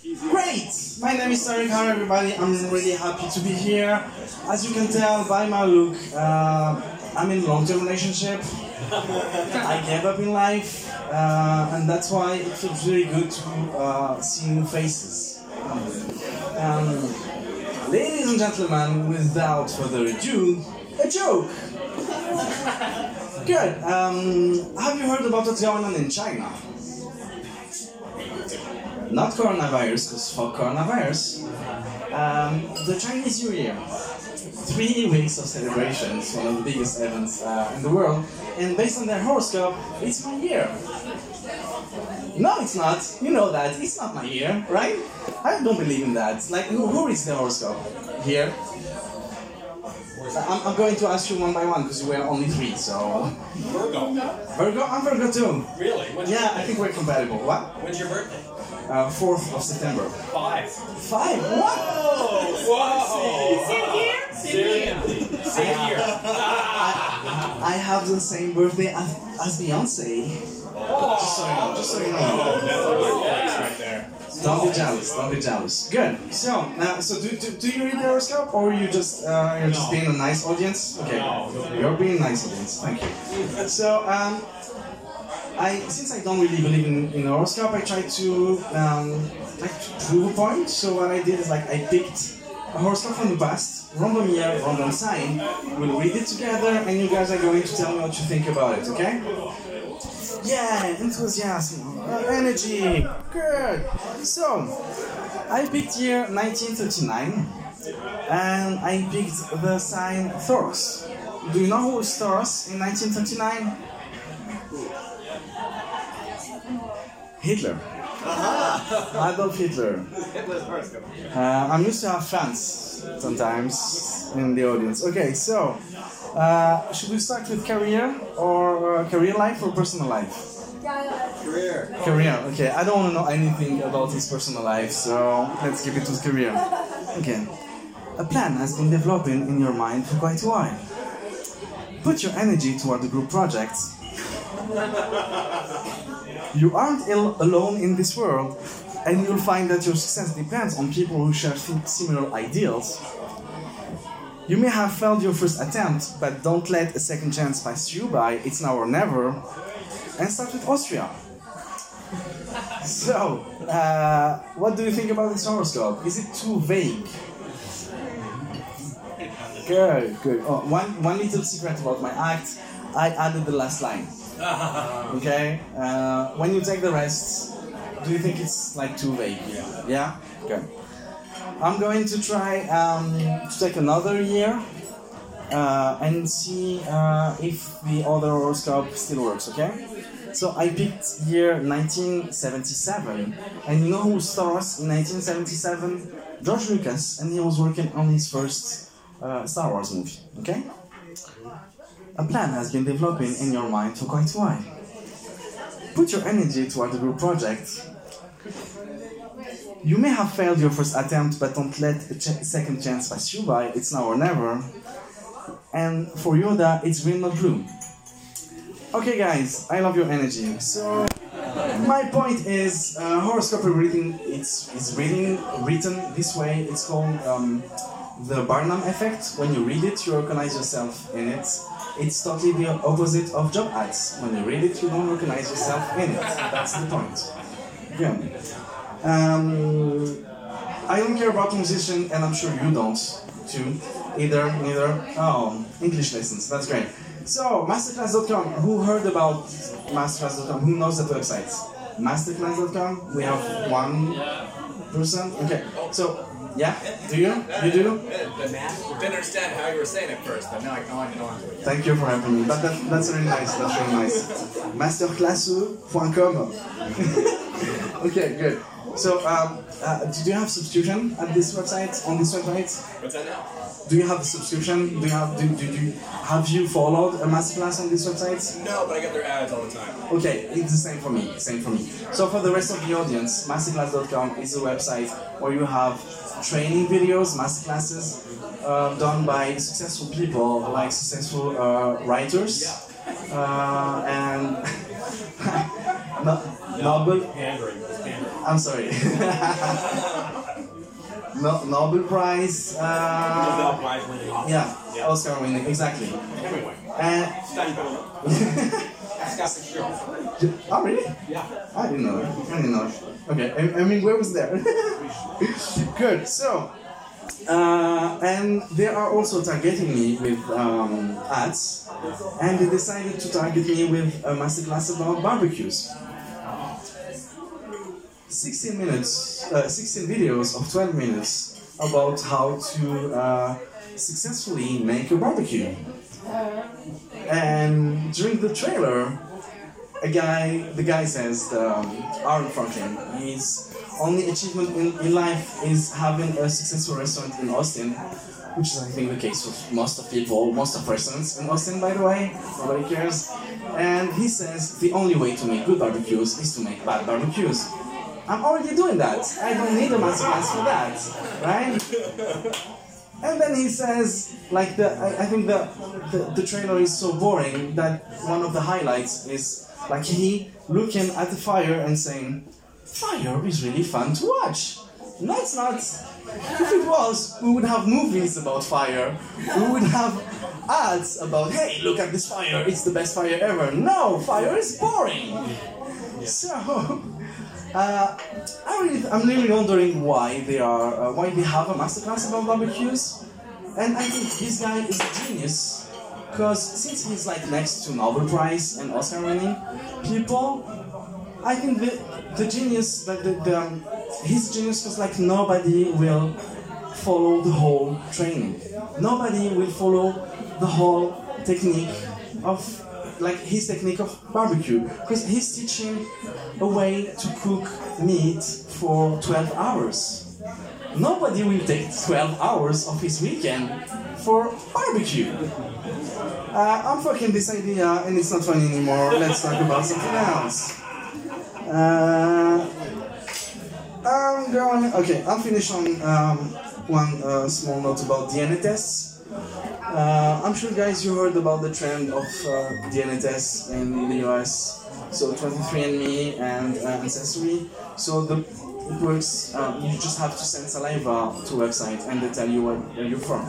Great! My name is Tarek. Hi everybody. I'm really happy to be here. As you can tell by my look, uh, I'm in long-term relationship. I gave up in life, uh, and that's why it feels really good to uh, see new faces. Um, ladies and gentlemen, without further ado, a joke. Good. Um, have you heard about what's going on in China? Not coronavirus, because fuck coronavirus. Um, the Chinese New Year. Three weeks of celebrations, one of the biggest events uh, in the world, and based on their horoscope, it's my year. No, it's not. You know that. It's not my year, right? I don't believe in that. Like, who, who reads the horoscope? Here? I'm, I'm going to ask you one by one because we're only three, so. Virgo. Virgo? I'm Virgo too. Really? When's Yeah, I think we're compatible. What? When's your birthday? Uh, 4th of September. Five. Five? What? Whoa! Same here? Same here. Same here. I have the same birthday as, as Beyonce. Just so you know, just so you know. right there. Don't be jealous, don't be jealous. Good. So, now, so do, do, do you read the horoscope or you just, uh, you're just being a nice audience? Okay. You're being a nice audience, thank you. So, um, I, since I don't really believe in, in horoscope, I try to, um, like to prove a point. So what I did is like I picked a horoscope from the past, random year, random sign. We'll read it together, and you guys are going to tell me what you think about it. Okay? Yeah, enthusiasm, uh, energy, good. So, I picked year 1939, and I picked the sign Taurus. Do you know who was Taurus in 1939? Hitler. I Adolf Hitler. Uh, I'm used to have fans sometimes in the audience. Okay, so uh, should we start with career or uh, career life or personal life? Career. Career. Okay, I don't want to know anything about his personal life, so let's keep it to career. Okay. A plan has been developing in your mind for quite a while. Put your energy toward the group projects. You aren't ill alone in this world, and you'll find that your success depends on people who share similar ideals. You may have failed your first attempt, but don't let a second chance pass you by. It's now or never. And start with Austria. So, uh, what do you think about this horoscope? Is it too vague? Good, good. Oh, one, one little secret about my act I added the last line. Okay? Uh, when you take the rest, do you think it's like too vague? Yeah? Yeah? Good. I'm going to try um, to take another year uh, and see uh, if the other horoscope still works, okay? So I picked year 1977, and you know who stars in 1977? George Lucas, and he was working on his first uh, Star Wars movie, okay? A plan has been developing in your mind for quite a while. Put your energy toward the group project. You may have failed your first attempt, but don't let a ch- second chance pass you by. It's now or never. And for Yoda, it's green not blue. Okay, guys, I love your energy. So, my point is, uh, horoscope reading. It's it's reading written this way. It's called um, the Barnum effect. When you read it, you recognize yourself in it. It's totally the opposite of job ads. When you read it, you don't recognize yourself in it. That's the point. Yeah. Um, I don't care about musician, and I'm sure you don't too. Either, neither. Oh, English lessons. That's great. So, masterclass.com. Who heard about masterclass.com? Who knows that website? Masterclass.com. We have one person. Okay. So, yeah. Do you? You do? Didn't understand how you were saying it first, but now I know I know it. Thank you for having me. But that, that's really nice. That's really nice. Masterclass.com. Uh, okay, good. So, um, uh, did you have subscription at this website? On this website? What's that now? Do you have a subscription? Do you have? Do, do, do have you followed a masterclass on this website? No, but I get their ads all the time. Okay, it's the same for me. Same for me. So for the rest of the audience, masterclass.com is a website where you have training videos, masterclasses uh, done by successful people, like successful uh, writers, uh, and no, Nobel. Pandering. I'm sorry. no, Nobel Prize. Uh, Nobel Prize winning author. yeah, Oscar winning, exactly. Everywhere. And Study better look. Ask us if you're. oh, really? Yeah. I didn't know. I didn't know. that. Okay, I, I mean, where was there? Good. So, uh, and they are also targeting me with um, ads, and they decided to target me with a masterclass about barbecues. 16 minutes, uh, 16 videos of 12 minutes about how to uh, successfully make a barbecue. And during the trailer, a guy, the guy says, um, Franklin, his only achievement in, in life is having a successful restaurant in Austin, which is, I think, the case with most of people, most of persons in Austin, by the way. Nobody cares. And he says the only way to make good barbecues is to make bad barbecues. I'm already doing that. I don't need a masterclass for that, right? And then he says, like the, I, I think the, the the trailer is so boring that one of the highlights is like he looking at the fire and saying, "Fire is really fun to watch." No, it's not. If it was, we would have movies about fire. We would have ads about, "Hey, look at this fire! It's the best fire ever." No, fire is boring. So. Uh, I really, I'm really wondering why they are, uh, why they have a masterclass about barbecues, and I think this guy is a genius, because since he's like next to Nobel Prize and Oscar winning people, I think the the genius, like the, the um, his genius was like nobody will follow the whole training, nobody will follow the whole technique of like his technique of barbecue because he's teaching a way to cook meat for 12 hours. Nobody will take 12 hours of his weekend for barbecue. Uh, I'm fucking this idea and it's not funny anymore. Let's talk about something else. Uh, I'm going. Okay, I'll finish on um, one uh, small note about DNA tests. Uh, I'm sure, guys, you heard about the trend of uh, DNA tests in the US. So 23andMe and uh, Ancestry. So the it works. Um, you just have to send saliva to website, and they tell you where, where you're from.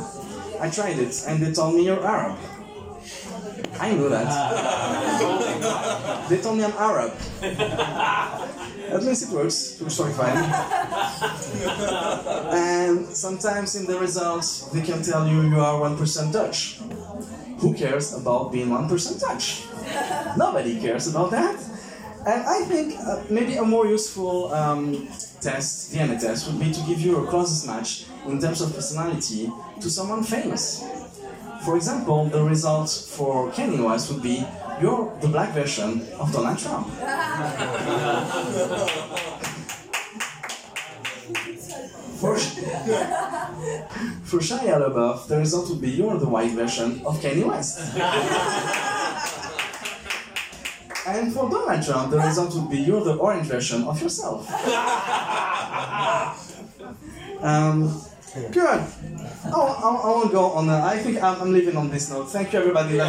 I tried it, and they told me you're Arab. I knew that. they told me I'm Arab. At least it works. It works fine. and sometimes in the results, they can tell you you are 1% Dutch. Who cares about being 1% Dutch? Nobody cares about that. And I think uh, maybe a more useful um, test, DNA test, would be to give you a closest match in terms of personality to someone famous. For example, the results for Kanye West would be you're the black version of Donald Trump. For, for Shia LaBeouf, the result would be you're the white version of Kanye West. and for Donald Trump, the result would be you're the orange version of yourself. Um, good. Oh, I, I won't go on. A, I think I'm, I'm leaving on this note. Thank you, everybody.